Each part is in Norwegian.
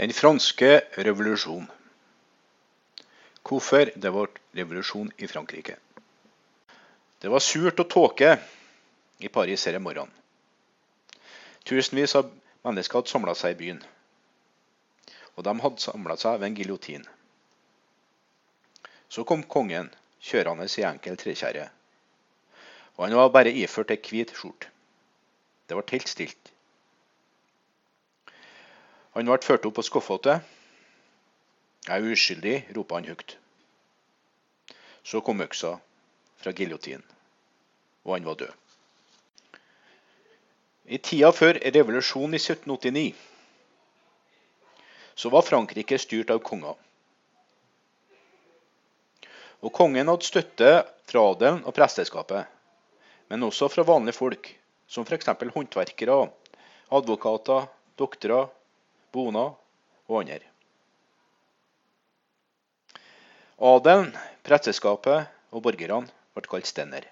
Den franske revolusjon. Hvorfor det ble revolusjon i Frankrike. Det var surt og tåke i Paris her i morgen. Tusenvis av mennesker hadde samla seg i byen. Og de hadde samla seg ved en giljotin. Så kom kongen kjørende i enkel trekjerre. Og han var bare iført ei hvit skjorte. Det var helt stilt. Han ble ført opp på skafottet. Jeg er uskyldig, ropa han høyt. Så kom øksa fra giljotinen, og han var død. I tida før revolusjonen i 1789 så var Frankrike styrt av konger. Og kongen hadde støtte fra adelen og presteskapet, men også fra vanlige folk, som f.eks. håndverkere, advokater, doktorer, boner og andre. Adelen, presteskapet og borgerne ble kalt stender.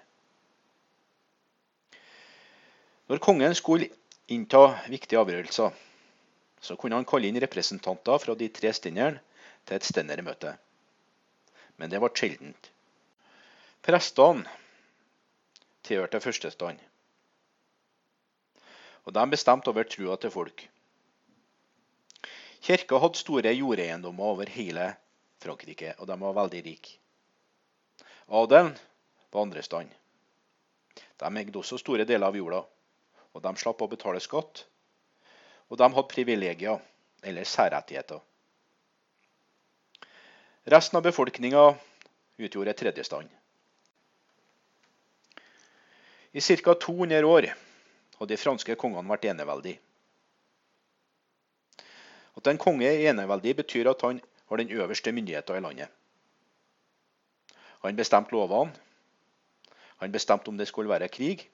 Når kongen skulle innta viktige avgjørelser, så kunne han kalle inn representanter fra de tre stenderne til et stendermøte. Men det ble sjeldent. Prestene tilhørte førstestand. Og de bestemte over trua til folk. Kirka hadde store jordeiendommer over hele Frankrike, og de var veldig rike. Adelen var andre stand. De eide også store deler av jorda, og de slapp å betale skatt. Og de hadde privilegier, eller særrettigheter. Resten av befolkninga utgjorde tredje stand. I ca. 200 år hadde de franske kongene vært eneveldige. At en konge er eneveldig, betyr at han har den øverste myndigheten i landet. Han bestemte lovene, han bestemte om det skulle være krig,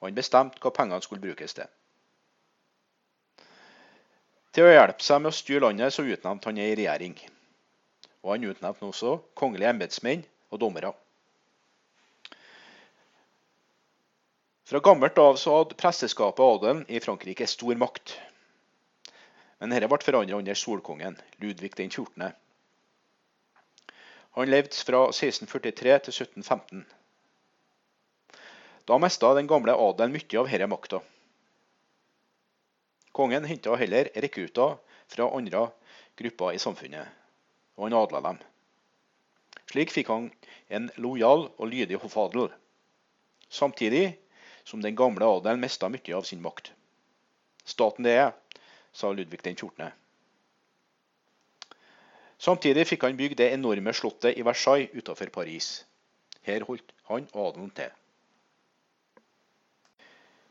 og han bestemte hva pengene skulle brukes til. Til å hjelpe seg med å styre landet, så utnevnte han ei regjering. Og han utnevnte også kongelige embetsmenn og dommere. Fra gammelt av så hadde presteskapet og adelen i Frankrike stor makt. Men dette ble forandret under solkongen, Ludvig den 14. Han levde fra 1643 til 1715. Da mista den gamle adelen mye av denne makta. Kongen henta heller rekrutter fra andre grupper i samfunnet, og han adla dem. Slik fikk han en lojal og lydig hoffadel, samtidig som den gamle adelen mista mye av sin makt. Staten det er, sa Ludvig den 14. Samtidig fikk han bygd det enorme slottet i Versailles utenfor Paris. Her holdt han adelen til.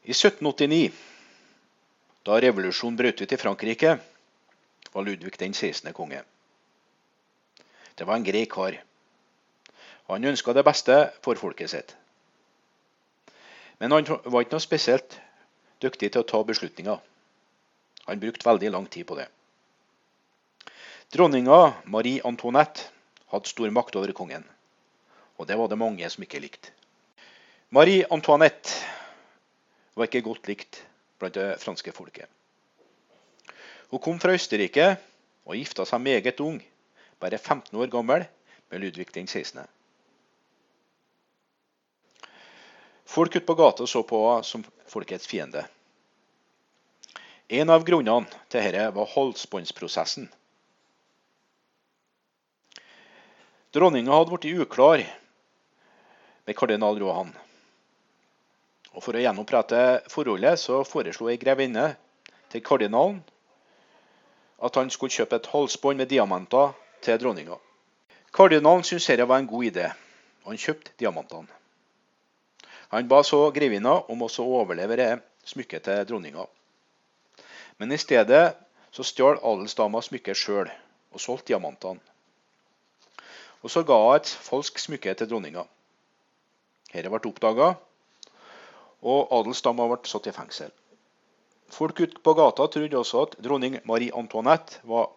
I 1789, da revolusjonen brøt ut i Frankrike, var Ludvig den 16. konge. Det var en grei kar. Han ønska det beste for folket sitt. Men han var ikke noe spesielt dyktig til å ta beslutninger. Han brukte veldig lang tid på det. Dronninga Marie Antoinette hadde stor makt over kongen, og det var det mange som ikke likte. Marie Antoinette var ikke godt likt blant det franske folket. Hun kom fra Østerrike og gifta seg meget ung, bare 15 år gammel, med Ludvig den 16. Folk ute på gata så på henne som folkets fiende. En av grunnene til dette var halsbåndsprosessen. Dronninga hadde blitt uklar med kardinal Rohan. Og For å gjenopprette forholdet så foreslo ei grevinne til kardinalen at han skulle kjøpe et halsbånd med diamanter til dronninga. Kardinalen syntes dette var en god idé, og han kjøpte diamantene. Han ba så grevinna om å overlevere smykket til dronninga. Men i stedet så stjal adelsdama smykket sjøl og solgte diamantene. Og så ga hun et falskt smykke til dronninga. Dette ble oppdaga, og adelsdama ble satt i fengsel. Folk ute på gata trodde også at dronning Marie Antoinette var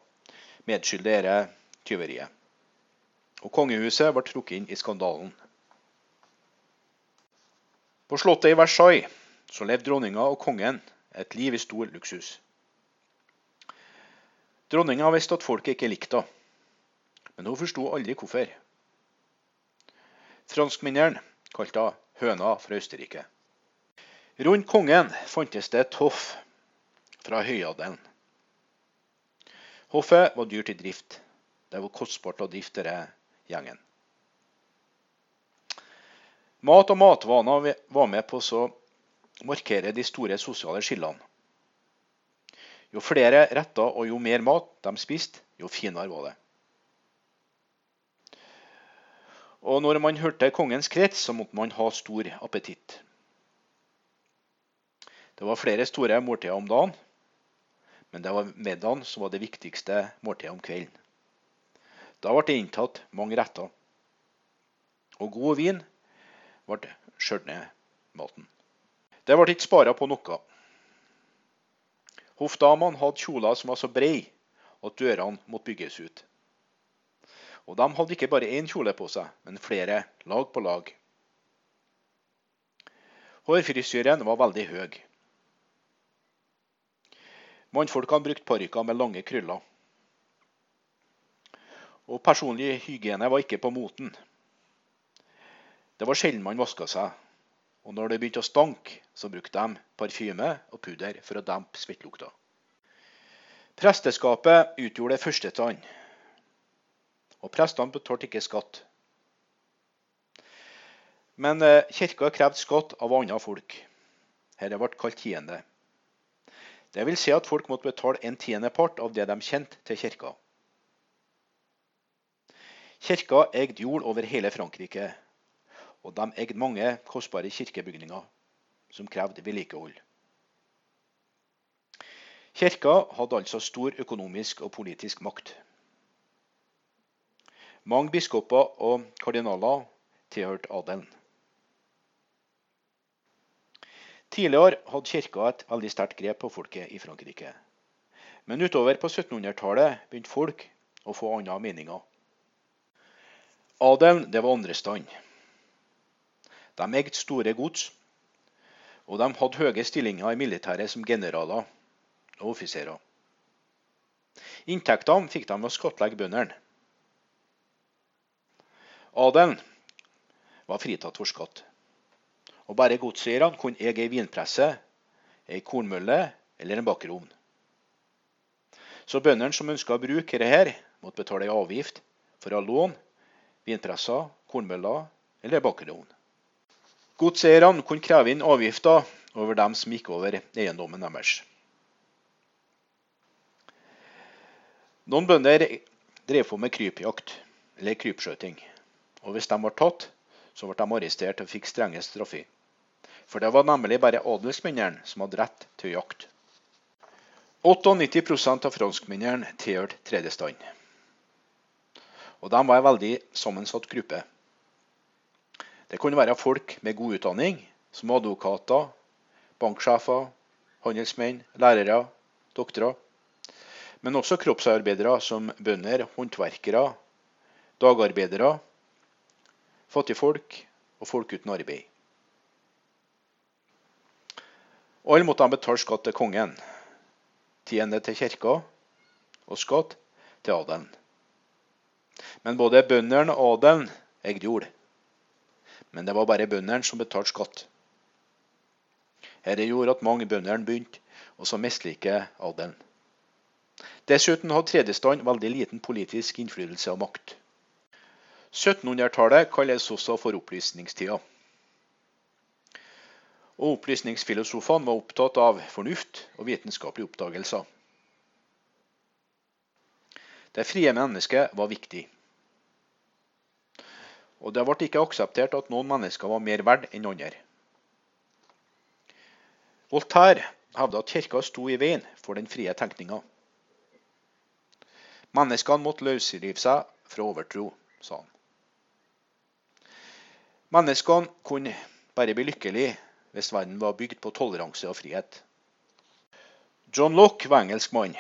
medskyldig i dette tyveriet. Og kongehuset ble trukket inn i skandalen. På slottet i Versailles så levde dronninga og kongen et liv i stor luksus. Dronninga visste at folket ikke likte henne, men hun forsto aldri hvorfor. Franskmennene kalte henne høna fra Østerrike. Rundt kongen fantes det et hoff fra høyadelen. Hoffet var dyrt i drift. Det var kostbart å drifte denne gjengen. Mat og matvaner var med på å markere de store sosiale skillene. Jo flere retter og jo mer mat de spiste, jo finere var det. Og når man hørte kongens krets, så måtte man ha stor appetitt. Det var flere store måltider om dagen, men det var middagen som var det viktigste måltidet om kvelden. Da ble det inntatt mange retter. Og god vin ble skjørt ned maten. Det ble ikke spara på noe. Hoffdamene hadde kjoler som var så brede at dørene måtte bygges ut. Og de hadde ikke bare én kjole på seg, men flere, lag på lag. Hårfrisyren var veldig høy. Mannfolkene brukte parykker med lange krøller. Og personlig hygiene var ikke på moten. Det var sjelden man vaska seg, og når det begynte å stanke, så brukte de parfyme og pudder for å dempe svettelukta. Presteskapet utgjorde det første stand, og prestene betalte ikke skatt. Men eh, kirka krevde skatt av andre folk. Dette ble kalt tiende. Det vil si at folk måtte betale en tiendepart av det de kjente til kirka. Kirka eide jord over hele Frankrike, og de eide mange kostbare kirkebygninger som krevde vedlikehold. Kirka hadde altså stor økonomisk og politisk makt. Mange biskoper og kardinaler tilhørte adelen. Tidligere hadde kirka et veldig sterkt grep på folket i Frankrike. Men utover på 1700-tallet begynte folk å få andre meninger. Adelen det var andrestand. De eide store gods, og de hadde høye stillinger i militæret som generaler og offiserer. Inntektene fikk de ved å skattlegge bøndene. Adelen var fritatt for skatt, og bare godseierne kunne eie ei vinpresse, ei kornmølle eller en bakerovn. Så bøndene som ønska å bruke dette, måtte betale ei avgift for å ha lån, vinpresser, kornmøller eller bakerovn. Godseierne kunne kreve inn avgifter over dem som gikk over eiendommen deres. Noen bønder drev på med krypjakt, eller krypskjøting. Og hvis de ble tatt, så ble de arrestert og fikk strenge straffer. For det var nemlig bare adelsmennene som hadde rett til å jakte. 98 av franskmennene tilhørte tredje stand. Og de var en veldig sammensatt gruppe. Det kunne være folk med god utdanning, som advokater, banksjefer, handelsmenn, lærere, doktorer. Men også kroppsarbeidere som bønder, håndverkere, dagarbeidere, fattigfolk og folk uten arbeid. Alle måtte de betale skatt til kongen, tiende til kirka og skatt til adelen. Men både bøndene og adelen eide jord men det var bare bøndene som betalte skatt. Dette gjorde at mange bønder begynte å mislike adelen. Dessuten hadde tredjestand veldig liten politisk innflytelse og makt. 1700-tallet kalles også for opplysningstida. Og Opplysningsfilosofene var opptatt av fornuft og vitenskapelige oppdagelser. Det frie mennesket var viktig. Og det ble ikke akseptert at noen mennesker var mer verdt enn andre. Voltaire hevda at kirka sto i veien for den frie tenkninga. Menneskene måtte løsrive seg fra overtro, sa han. Menneskene kunne bare bli lykkelige hvis verden var bygd på toleranse og frihet. John Locke var engelskmann,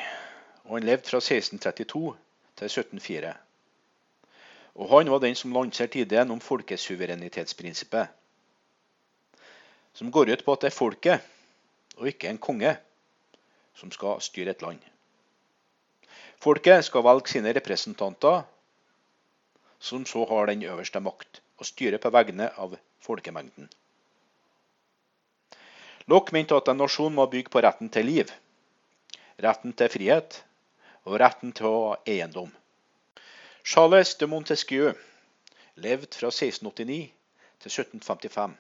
og han levde fra 1632 til 1704. Og han var den som lanserte ideen om folkesuverenitetsprinsippet, som går ut på at det er folket, og ikke en konge, som skal styre et land. Folket skal velge sine representanter, som så har den øverste makt, og styrer på vegne av folkemengden. Locke mente at en nasjon må bygge på retten til liv, retten til frihet og retten til å ha eiendom. Charles de Montesquieu levde fra 1689 til 1755.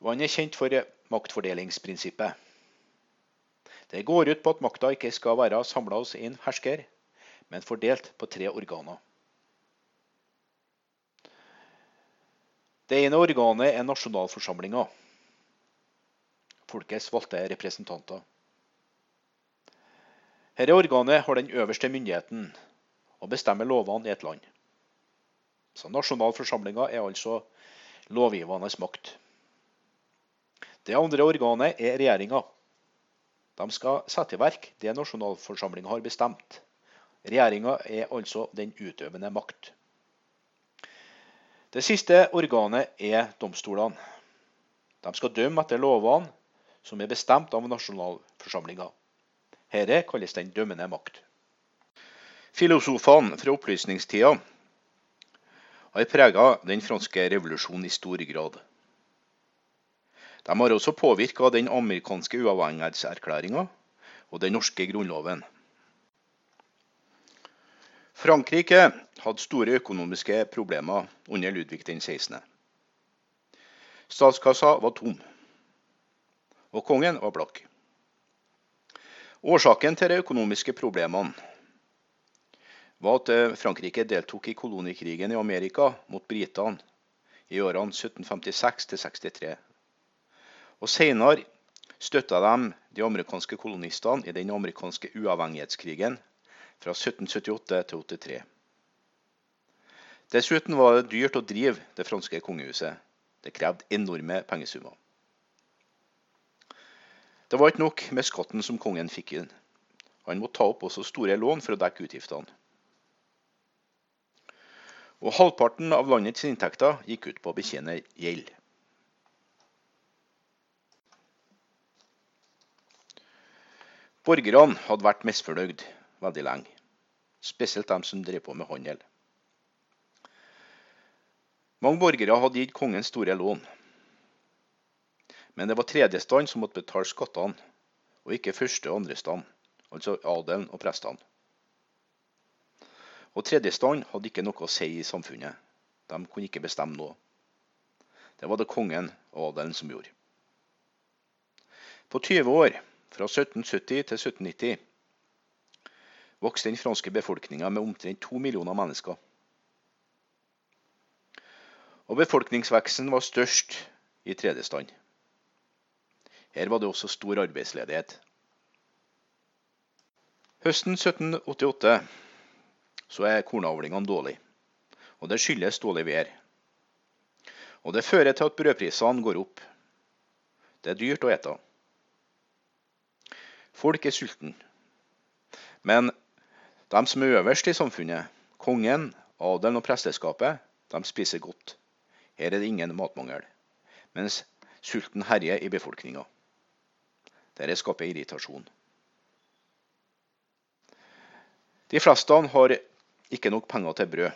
Og han er kjent for maktfordelingsprinsippet. Det går ut på at makta ikke skal være samla hos én hersker, men fordelt på tre organer. Det ene organet er nasjonalforsamlinga, folkets valgte representanter. Dette organet har den øverste myndigheten og bestemmer lovene i et land. Så Nasjonalforsamlinga er altså lovgivende makt. Det andre organet er regjeringa. De skal sette i verk det nasjonalforsamlinga har bestemt. Regjeringa er altså den utøvende makt. Det siste organet er domstolene. De skal dømme etter lovene som er bestemt av nasjonalforsamlinga. Dette kalles den dømmende makt. Filosofene fra opplysningstida har prega den franske revolusjonen i stor grad. De har også påvirka den amerikanske uavhengighetserklæringa og den norske grunnloven. Frankrike hadde store økonomiske problemer under Ludvig den 16. Statskassa var tom, og kongen var blakk. Årsaken til de økonomiske problemene var at eh, Frankrike deltok i kolonikrigen i Amerika mot britene i årene 1756-63. Og Senere støtta de de amerikanske kolonistene i den amerikanske uavhengighetskrigen fra 1778 til 83. Dessuten var det dyrt å drive det franske kongehuset. Det krevde enorme pengesummer. Det var ikke nok med skatten som kongen fikk inn. Han måtte ta opp også store lån for å dekke utgiftene. Og halvparten av landets inntekter gikk ut på å betjene gjeld. Borgerne hadde vært misfornøyd veldig lenge, spesielt de som drev på med handel. Mange borgere hadde gitt kongen store lån. Men det var tredjestand som måtte betale skattene, og ikke første- og andrestand, altså adelen og prestene. Og tredjestand hadde ikke noe å si i samfunnet. De kunne ikke bestemme noe. Det var det kongen og adelen som gjorde. På 20 år, fra 1770 til 1790, vokste den franske befolkninga med omtrent to millioner mennesker. Og befolkningsveksten var størst i tredje stand. Her var det også stor arbeidsledighet. Høsten 1788 så er kornavlingene dårlig, og det skyldes dårlig vær. Og det fører til at brødprisene går opp. Det er dyrt å ete. Folk er sultne. Men de som er øverst i samfunnet, kongen, adelen og presteskapet, de spiser godt. Her er det ingen matmangel, mens sulten herjer i befolkninga. Dette skaper irritasjon. De fleste har ikke nok penger til brød.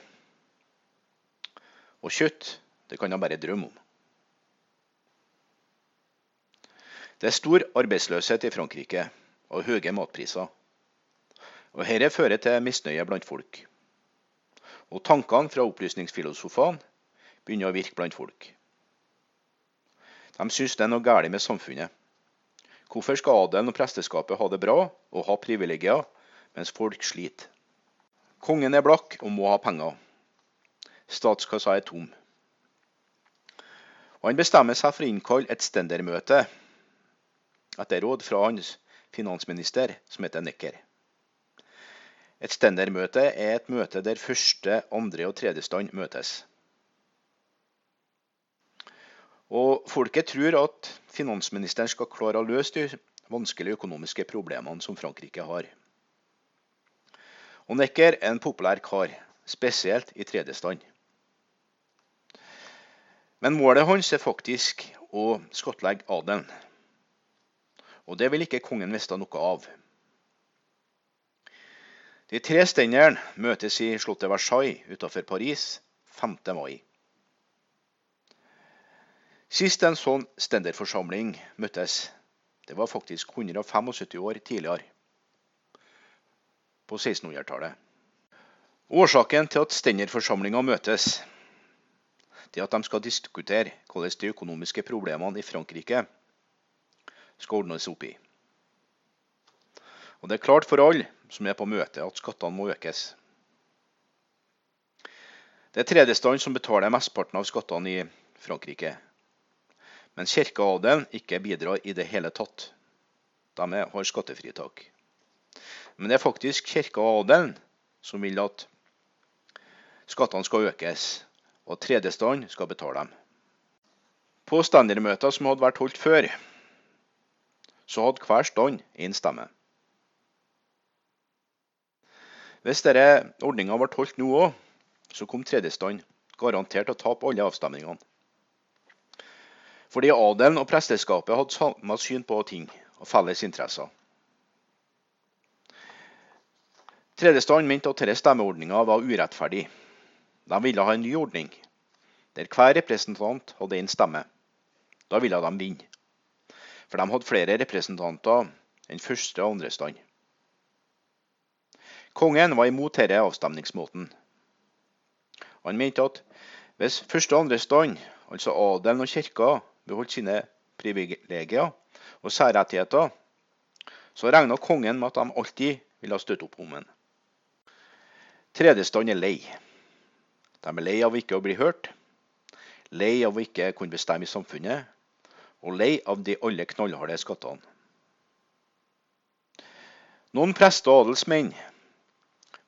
Og kjøtt, det kan han bare drømme om. Det er stor arbeidsløshet i Frankrike og høye matpriser. Og Dette fører til misnøye blant folk. Og tankene fra opplysningsfilosofene begynner å virke blant folk. De syns det er noe galt med samfunnet. Hvorfor skal adelen og presteskapet ha det bra og ha privilegier, mens folk sliter? Kongen er blakk og må ha penger. Statskassa er tom. Og Han bestemmer seg for å innkalle et stendermøte etter råd fra hans finansminister, som heter Necker. Et stendermøte er et møte der første, andre og tredje stand møtes. Og folket tror at finansministeren skal klare å løse de vanskelige økonomiske problemene som Frankrike har. Og Necker er en populær kar, spesielt i tredje stand. Men målet hans er faktisk å skattlegge adelen. Og det vil ikke kongen vite noe av. De tre stenderne møtes i slottet Versailles utenfor Paris 5. mai. Sist en sånn stenderforsamling møttes, det var faktisk 175 år tidligere, på 1600-tallet. Årsaken til at stenderforsamlinga møtes, det er at de skal diskutere hvordan de økonomiske problemene i Frankrike skal ordnes opp i. Og Det er klart for alle som er på møtet at skattene må økes. Det er tredjestand som betaler mesteparten av skattene i Frankrike. Men kirkeadelen ikke bidrar i det hele tatt. De har skattefritak. Men det er faktisk kirka og adelen som vil at skattene skal økes, og at tredjestanden skal betale dem. På standardmøter som hadde vært holdt før, så hadde hver stand én stemme. Hvis denne ordninga ble holdt nå òg, så kom tredjestand garantert til å tape alle avstemningene. Fordi adelen og presteskapet hadde samme syn på ting og felles interesser. Tredjestand mente at denne stemmeordninga var urettferdig. De ville ha en ny ordning, der hver representant hadde én stemme. Da ville de vinne. For de hadde flere representanter enn første og andre stand. Kongen var imot denne avstemningsmåten. Han mente at hvis første og andre stand, altså adelen og kirka, beholdt sine privilegier og særrettigheter, så regna kongen med at de alltid ville støtte opp om ham. Tredje stand er lei. De er lei av ikke å bli hørt, lei av ikke å kunne bestemme i samfunnet, og lei av de alle knallharde skattene. Noen prester og adelsmenn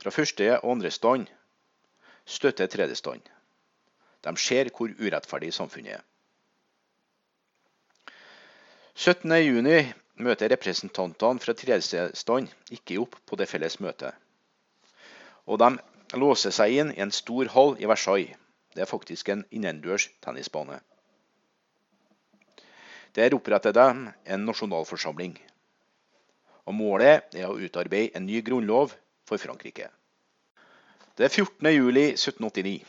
fra første og andre stand støtter tredje stand. De ser hvor urettferdig samfunnet er. 17.6 møter representantene fra tredje stand ikke opp på det felles møtet. Og de låser seg inn i en stor hall i Versailles. Det er faktisk en innendørs tennisbane. Der oppretter de en nasjonalforsamling. Og Målet er å utarbeide en ny grunnlov for Frankrike. Det er 14. juli 1789.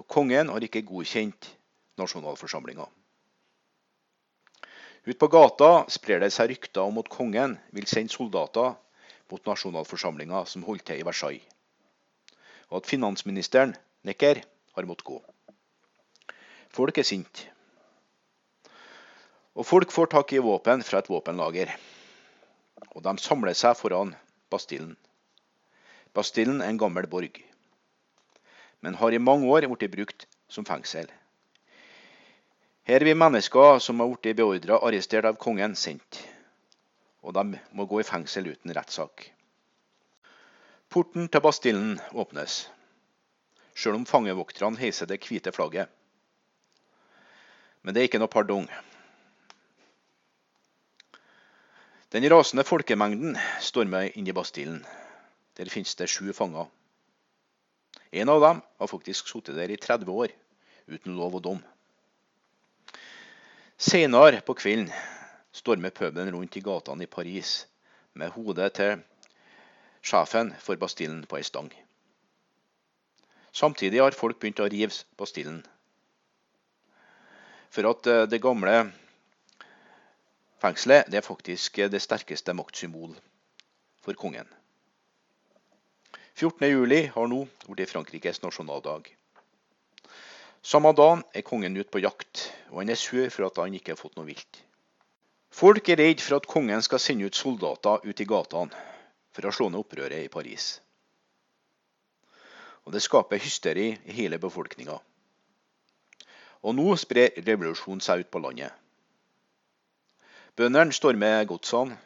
Og kongen har ikke godkjent nasjonalforsamlinga. Ute på gata sprer det seg rykter om at kongen vil sende soldater mot nasjonalforsamlinga som holdt til i Versailles, og at finansministeren, Necker, har måttet gå. Folk er sinte. Og folk får tak i våpen fra et våpenlager. Og de samler seg foran Bastillen. Bastillen er en gammel borg, men har i mange år blitt brukt som fengsel. Her blir mennesker som har blitt beordra arrestert av kongen, sendt. Og de må gå i fengsel uten rettssak. Porten til Bastillen åpnes, sjøl om fangevokterne heiser det hvite flagget. Men det er ikke noe pardong. Den rasende folkemengden stormer inn i Bastillen. Der finnes det sju fanger. En av dem har faktisk sittet der i 30 år uten lov og dom. Senere på kvelden stormer puben rundt i gatene i Paris med hodet til sjefen for Bastillen på ei stang. Samtidig har folk begynt å rive Bastillen. For at eh, det gamle fengselet det er faktisk det sterkeste maktsymbol for kongen. 14.7 har nå blitt Frankrikes nasjonaldag. Samme dagen er kongen ute på jakt, og han er sur for at han ikke har fått noe vilt. Folk er redd for at kongen skal sende ut soldater ut i gatene for å slå ned opprøret i Paris. Og Det skaper hysteri i hele befolkninga. Og nå sprer revolusjonen seg ut på landet. Bøndene stormer godsene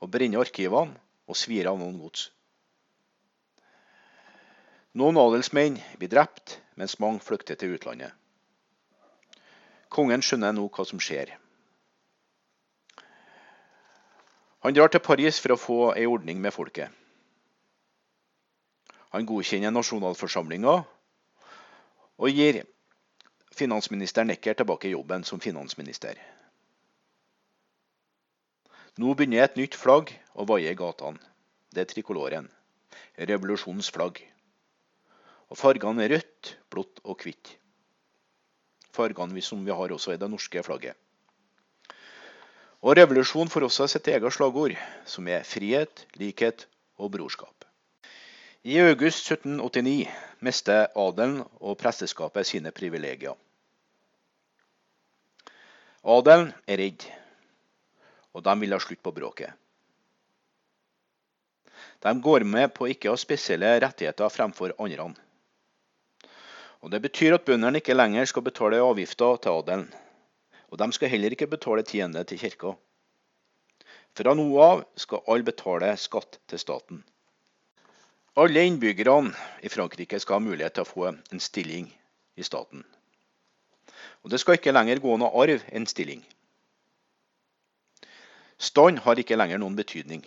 og brenner arkivene og svir av noen gods. Noen adelsmenn blir drept, mens mange flykter til utlandet. Kongen skjønner nå hva som skjer. Han drar til Paris for å få ei ordning med folket. Han godkjenner nasjonalforsamlinga og gir finansminister Necker tilbake jobben som finansminister. Nå begynner et nytt flagg å vaie i gatene. det er trikoloren, revolusjonens flagg. Og Fargene er rødt, blått og hvitt. Fargene som vi har også i det norske flagget. Og revolusjon får også sitt eget slagord, som er frihet, likhet og brorskap. I august 1789 mister adelen og presteskapet sine privilegier. Adelen er redd, og de vil ha slutt på bråket. De går med på ikke å ha spesielle rettigheter fremfor andre. Og Det betyr at bøndene ikke lenger skal betale avgifter til adelen. Og de skal heller ikke betale tiende til kirka. Fra nå av skal alle betale skatt til staten. Alle innbyggerne i Frankrike skal ha mulighet til å få en stilling i staten. Og Det skal ikke lenger gå noe arv enn stilling. Stand har ikke lenger noen betydning.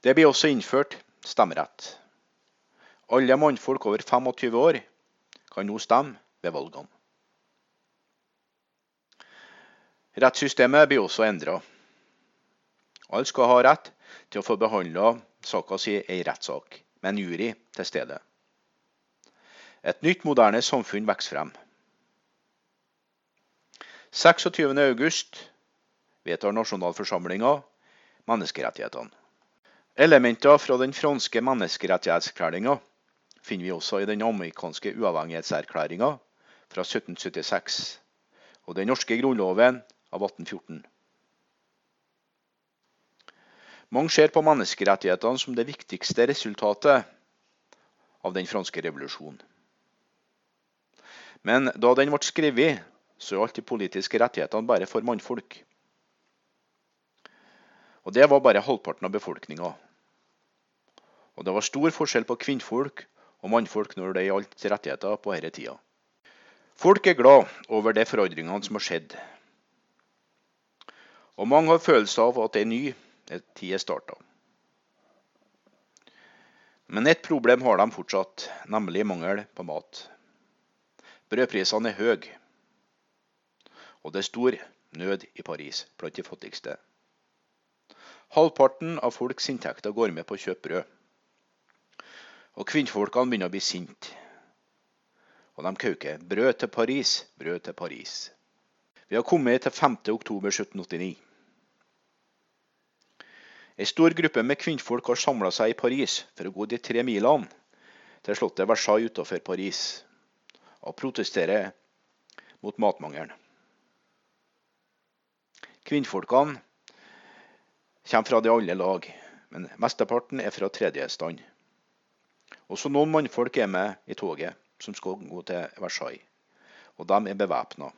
Det blir også innført stemmerett. Alle mannfolk over 25 år kan nå stemme ved valgene. Rettssystemet blir også endra. Alle skal ha rett til å få behandla saka si i rettssak, med en jury til stede. Et nytt, moderne samfunn vokser frem. 26.8 vedtar nasjonalforsamlinga menneskerettighetene. Elementer fra den franske menneskerettighetserklæringa finner vi også i den amerikanske uavhengighetserklæringa fra 1776 og den norske grunnloven av 1814. Mange ser på menneskerettighetene som det viktigste resultatet av den franske revolusjonen. Men da den ble skrevet, så gjaldt de politiske rettighetene bare for mannfolk. Og det var bare halvparten av befolkninga. Og det var stor forskjell på kvinnfolk og mannfolk når det gjaldt rettigheter på denne tida. Folk er glad over de forandringene som har skjedd, og mange har følelse av at en ny tid er starta. Men ett problem har de fortsatt, nemlig mangel på mat. Brødprisene er høye, og det er stor nød i Paris blant de fattigste. Halvparten av folks inntekter går med på å kjøpe brød. Og kvinnfolkene begynner å bli sinte. Og de kauker 'Brød til Paris, brød til Paris'. Vi har kommet til 5. oktober 1789. Ei stor gruppe med kvinnfolk har samla seg i Paris for å gå de tre milene til slottet Versailles utenfor Paris og protestere mot matmangelen. Kvinnfolkene kommer fra de alle lag, men mesteparten er fra tredje stand. Også noen mannfolk er med i toget som skal gå til Versailles, og de er bevæpna.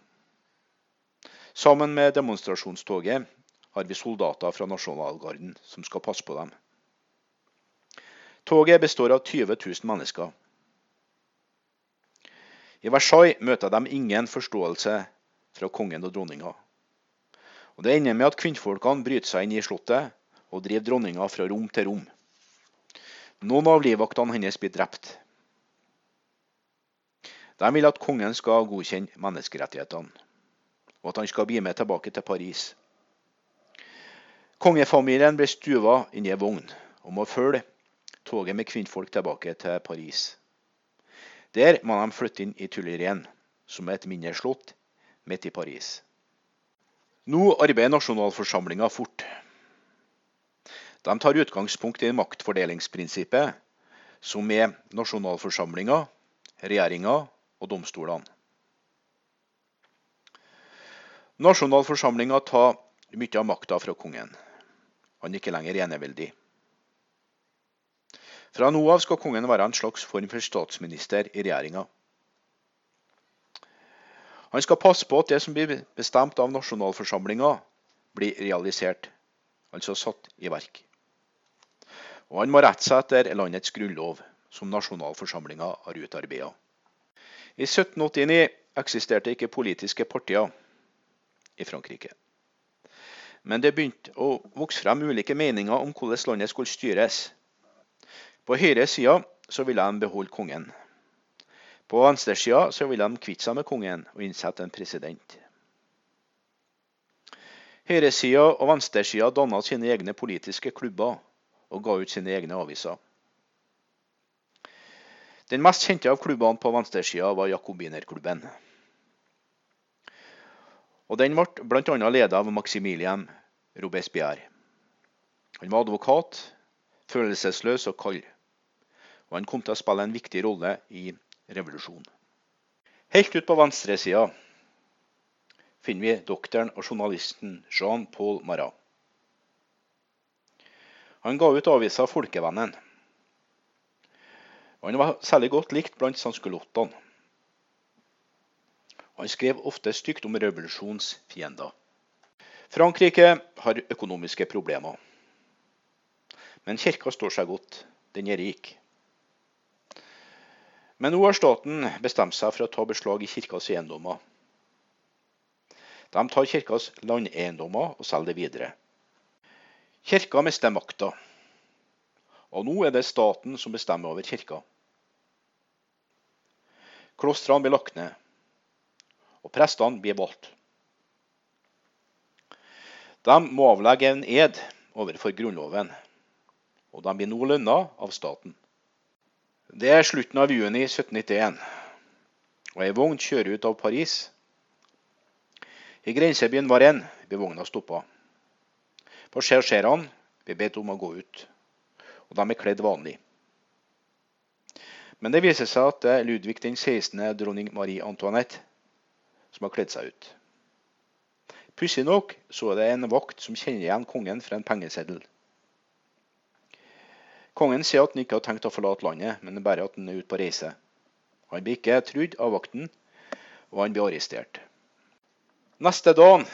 Sammen med demonstrasjonstoget har vi soldater fra Nasjonalgarden som skal passe på dem. Toget består av 20 000 mennesker. I Versailles møter de ingen forståelse fra kongen og dronninga. Og Det ender med at kvinnfolkene bryter seg inn i slottet og driver dronninga fra rom til rom. Noen av livvaktene hennes blir drept. De vil at kongen skal godkjenne menneskerettighetene, og at han skal bli med tilbake til Paris. Kongefamilien ble stuva inn i ei vogn og må følge toget med kvinnfolk tilbake til Paris. Der må de flytte inn i Tullerien, som er et mindre slott midt i Paris. Nå arbeider nasjonalforsamlinga fort. De tar utgangspunkt i maktfordelingsprinsippet, som er nasjonalforsamlinga, regjeringa og domstolene. Nasjonalforsamlinga tar mye av makta fra kongen. Han ikke lenger eneveldig. Fra nå av skal kongen være en slags form for statsminister i regjeringa. Han skal passe på at det som blir bestemt av nasjonalforsamlinga, blir realisert, altså satt i verk. Og han må rette seg etter landets grunnlov, som nasjonalforsamlinga har utarbeida. I 1789 eksisterte ikke politiske partier i Frankrike. Men det begynte å vokse frem ulike meninger om hvordan landet skulle styres. På høyresida så ville de beholde kongen. På venstresida så ville de kvitte seg med kongen og innsette en president. Høyresida og venstresida danna sine egne politiske klubber og ga ut sine egne aviser. Den mest kjente av klubbene på venstresida var Jakobinerklubben. Og Den ble bl.a. ledet av Maximilien Robespierre. Han var advokat, følelsesløs og kald, og han kom til å spille en viktig rolle i revolusjonen. Helt ut på venstresida finner vi doktoren og journalisten Jean-Paul Marat. Han ga ut avisa Folkevennen. Han var særlig godt likt blant sanskulottene. Han skrev ofte stygt om revolusjonsfiender. Frankrike har økonomiske problemer. Men kirka står seg godt. Den er rik. Men nå har staten bestemt seg for å ta beslag i kirkas eiendommer. De tar kirkas landeiendommer og selger det videre. Kirka mister makta, og nå er det staten som bestemmer over kirka. Klostrene blir lagt ned, og prestene blir valgt. De må avlegge en ed overfor Grunnloven, og de blir nå lønna av staten. Det er slutten av juni 1791, og ei vogn kjører ut av Paris. I grensebyen Varennes blir vogna stoppa. Passasjerene blir bedt om å gå ut, og de er kledd vanlig. Men det viser seg at det er Ludvig den 16., dronning Marie Antoinette, som har kledd seg ut. Pussig nok så er det en vakt som kjenner igjen kongen fra en pengeseddel. Kongen sier at han ikke har tenkt å forlate landet, men bare at han er ute på reise. Han blir ikke trudd av vakten, og han blir arrestert. Neste dag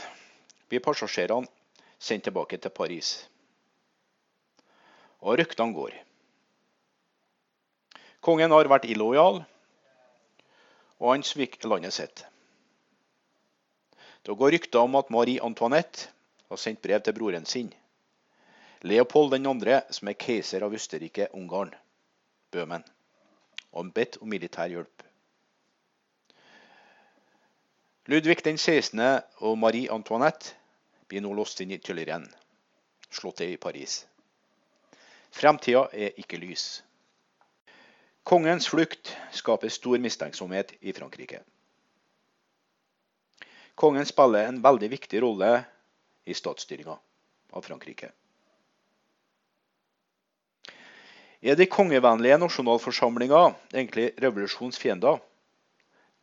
blir passasjerene sendt tilbake til Paris. Og ryktene går. Kongen har vært illojal, og han sviker landet sitt. Det går rykter om at Marie Antoinette har sendt brev til broren sin Leopold 2., som er keiser av Østerrike-Ungarn, Bøhmen, og bedt om militær hjelp. Ludvig den 16. og Marie Antoinette blir nå låst inn i Tuilerien, slottet i Paris. Fremtida er ikke lys. Kongens flukt skaper stor mistenksomhet i Frankrike. Kongen spiller en veldig viktig rolle i statsstyringa av Frankrike. Er de kongevennlige nasjonalforsamlinger egentlig revolusjonsfiender?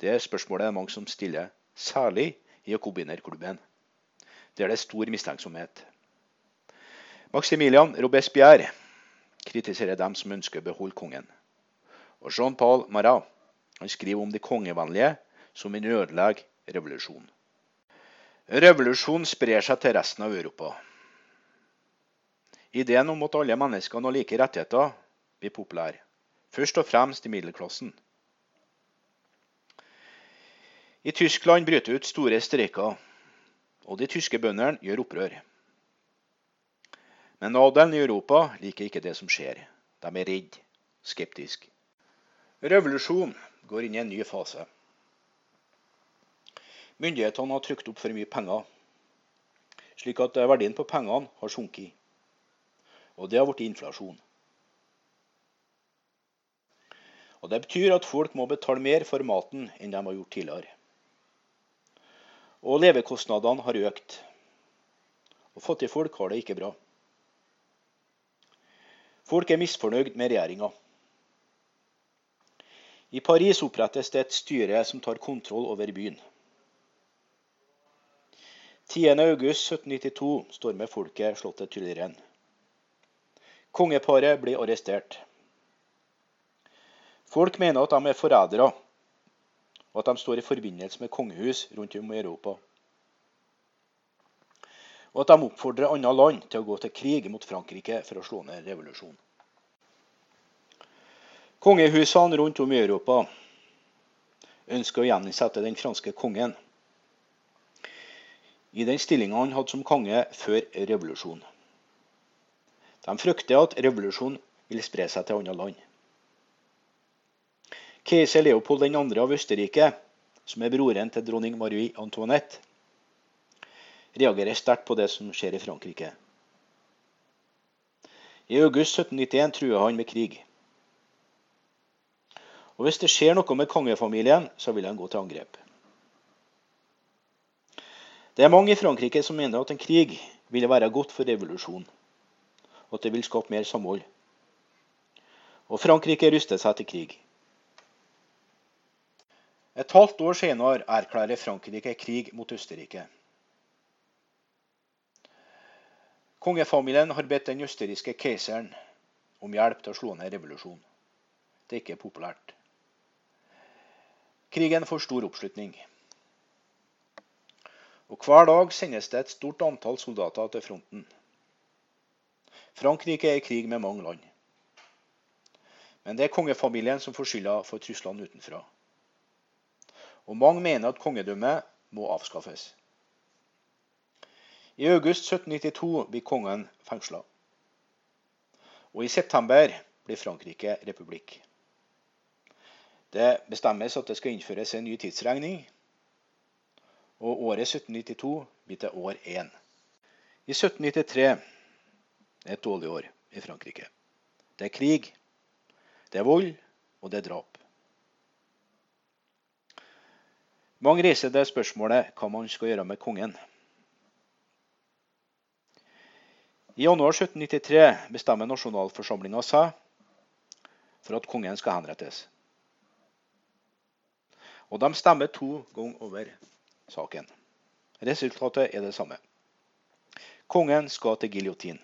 Det er spørsmålet mange som stiller, særlig i jakobinerklubben. Der det er stor mistenksomhet. Maximilian Robespierre kritiserer dem som ønsker å beholde kongen. Og Jean-Paul Marat skriver om de kongevennlige som en ødelegger revolusjon. Revolusjonen sprer seg til resten av Europa. Ideen om at alle mennesker har like rettigheter, blir populær, først og fremst i middelklassen. I Tyskland bryter ut store streiker, og de tyske bøndene gjør opprør. Men adelen i Europa liker ikke det som skjer. De er redde, skeptiske. Revolusjon går inn i en ny fase. Myndighetene har trykt opp for mye penger, slik at verdien på pengene har sunket. Og det har blitt inflasjon. Og Det betyr at folk må betale mer for maten enn de har gjort tidligere. Og levekostnadene har økt. Og fattige folk har det ikke bra. Folk er misfornøyd med regjeringa. I Paris opprettes det et styre som tar kontroll over byen. 10.8.1792 stormer folket slottet Tulleren. Kongeparet blir arrestert. Folk mener at de er forrædere, og at de står i forbindelse med kongehus rundt om i Europa. Og at de oppfordrer andre land til å gå til krig mot Frankrike for å slå ned revolusjonen. Kongehusene rundt om i Europa ønsker å gjeninnsette den franske kongen i den stillinga han hadde som konge før revolusjonen. De frykter at revolusjonen vil spre seg til andre land. Keiser Leopold 2. av Østerrike, som er broren til dronning Marie Antoinette, reagerer sterkt på det som skjer i Frankrike. I august 1791 truer han med krig. Og Hvis det skjer noe med kongefamilien, så vil han gå til angrep. Det er mange i Frankrike som mener at en krig ville være godt for revolusjonen, og at det vil skape mer samhold. Og Frankrike ruster seg til krig. Et halvt år senere erklærer Frankrike krig mot Østerrike. Kongefamilien har bedt den østerrikske keiseren om hjelp til å slå ned revolusjonen. Det er ikke populært. Krigen får stor oppslutning. Og Hver dag sendes det et stort antall soldater til fronten. Frankrike er i krig med mange land. Men det er kongefamilien som får skylda for truslene utenfra og mange mener at kongedømmet må avskaffes. I august 1792 blir kongen fengsla. Og i september blir Frankrike republikk. Det bestemmes at det skal innføres en ny tidsregning, og året 1792 blir til år 1. I 1793 er et dårlig år i Frankrike. Det er krig, det er vold, og det er drap. Mange reiser det spørsmålet hva man skal gjøre med kongen. I januar 1793 bestemmer nasjonalforsamlinga seg for at kongen skal henrettes. Og de stemmer to ganger over saken. Resultatet er det samme. Kongen skal til giljotin.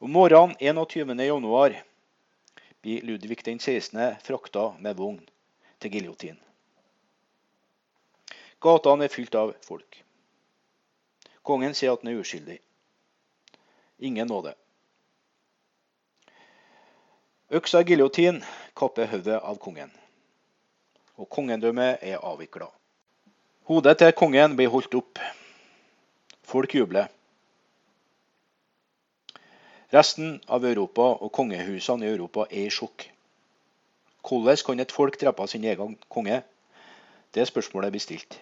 Om morgenen 21.1 blir Ludvig den 16. frakta med vogn til giljotin. Gatene er fylt av folk. Kongen sier at han er uskyldig. Ingen nåde. Øksa giljotin kapper hodet av kongen, og kongendømmet er avvikla. Hodet til kongen blir holdt opp. Folk jubler. Resten av Europa og kongehusene i Europa er i sjokk. Hvordan kan et folk drepe sin egen konge? Det spørsmålet blir stilt.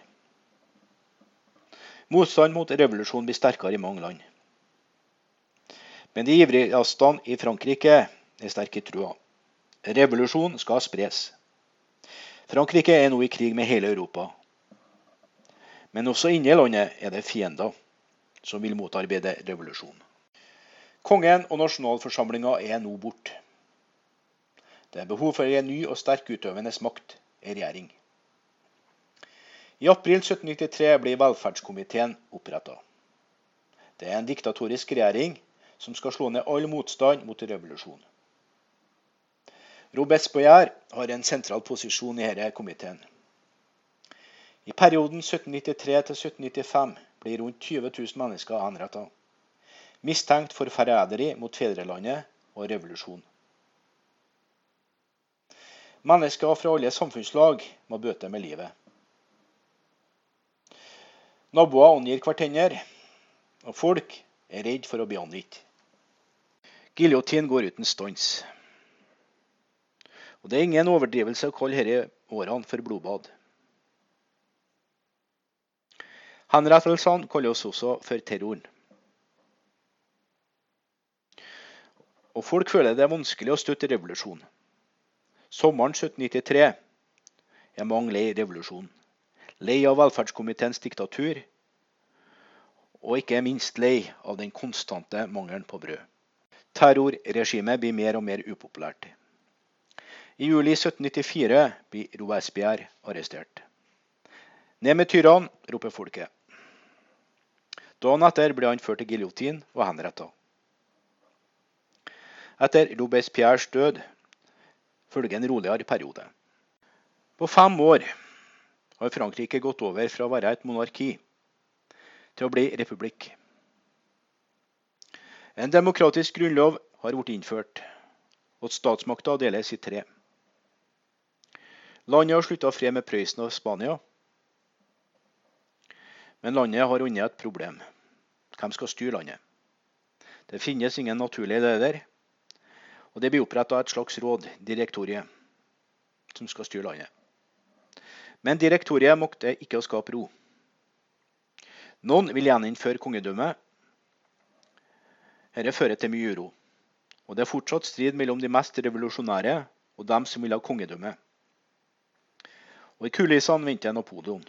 Motstand mot revolusjonen blir sterkere i mange land. Men de ivrigste i Frankrike er sterke i trua. Revolusjon skal spres. Frankrike er nå i krig med hele Europa. Men også inne i landet er det fiender som vil motarbeide revolusjonen. Kongen og nasjonalforsamlinga er nå borte. Det er behov for en ny og sterk utøvende makt, en regjering. I april 1793 blir velferdskomiteen oppretta. Det er en diktatorisk regjering som skal slå ned all motstand mot revolusjonen. Robespierre har en sentral posisjon i denne komiteen. I perioden 1793 1795 blir rundt 20 000 mennesker henrettet. Mistenkt for forræderi mot fedrelandet og revolusjon. Mennesker fra alle samfunnslag må bøte med livet. Naboer angir hverandre, og folk er redd for å bli angitt. Giljotin går uten stans. Og Det er ingen overdrivelse å kalle disse årene for blodbad. Henrettelsene kalles også for terroren. Og folk føler det er vanskelig å støtte revolusjonen. Sommeren 1793 er mange lei revolusjonen lei av velferdskomiteens diktatur, og ikke minst lei av den konstante mangelen på brød. Terrorregimet blir mer og mer upopulært. I juli 1794 blir Robespierre arrestert. Ned med tyrene, roper folket. Dagen etter ble han ført til giljotin og henretta. Etter Robespierres død følger en roligere periode. På fem år har Frankrike gått over fra å være et monarki til å bli republikk. En demokratisk grunnlov har blitt innført, og statsmakta deles i tre. Landet har slutta fred med Prøysen og Spania. Men landet har unna et problem. Hvem skal styre landet? Det finnes ingen naturlig leder, og det blir oppretta et slags råd, direktoriet, som skal styre landet. Men direktoriet makter ikke å skape ro. Noen vil gjeninnføre kongedømmet. Dette fører til mye uro, og det er fortsatt strid mellom de mest revolusjonære og dem som vil ha kongedømme. Og I kulissene venter Napoleon.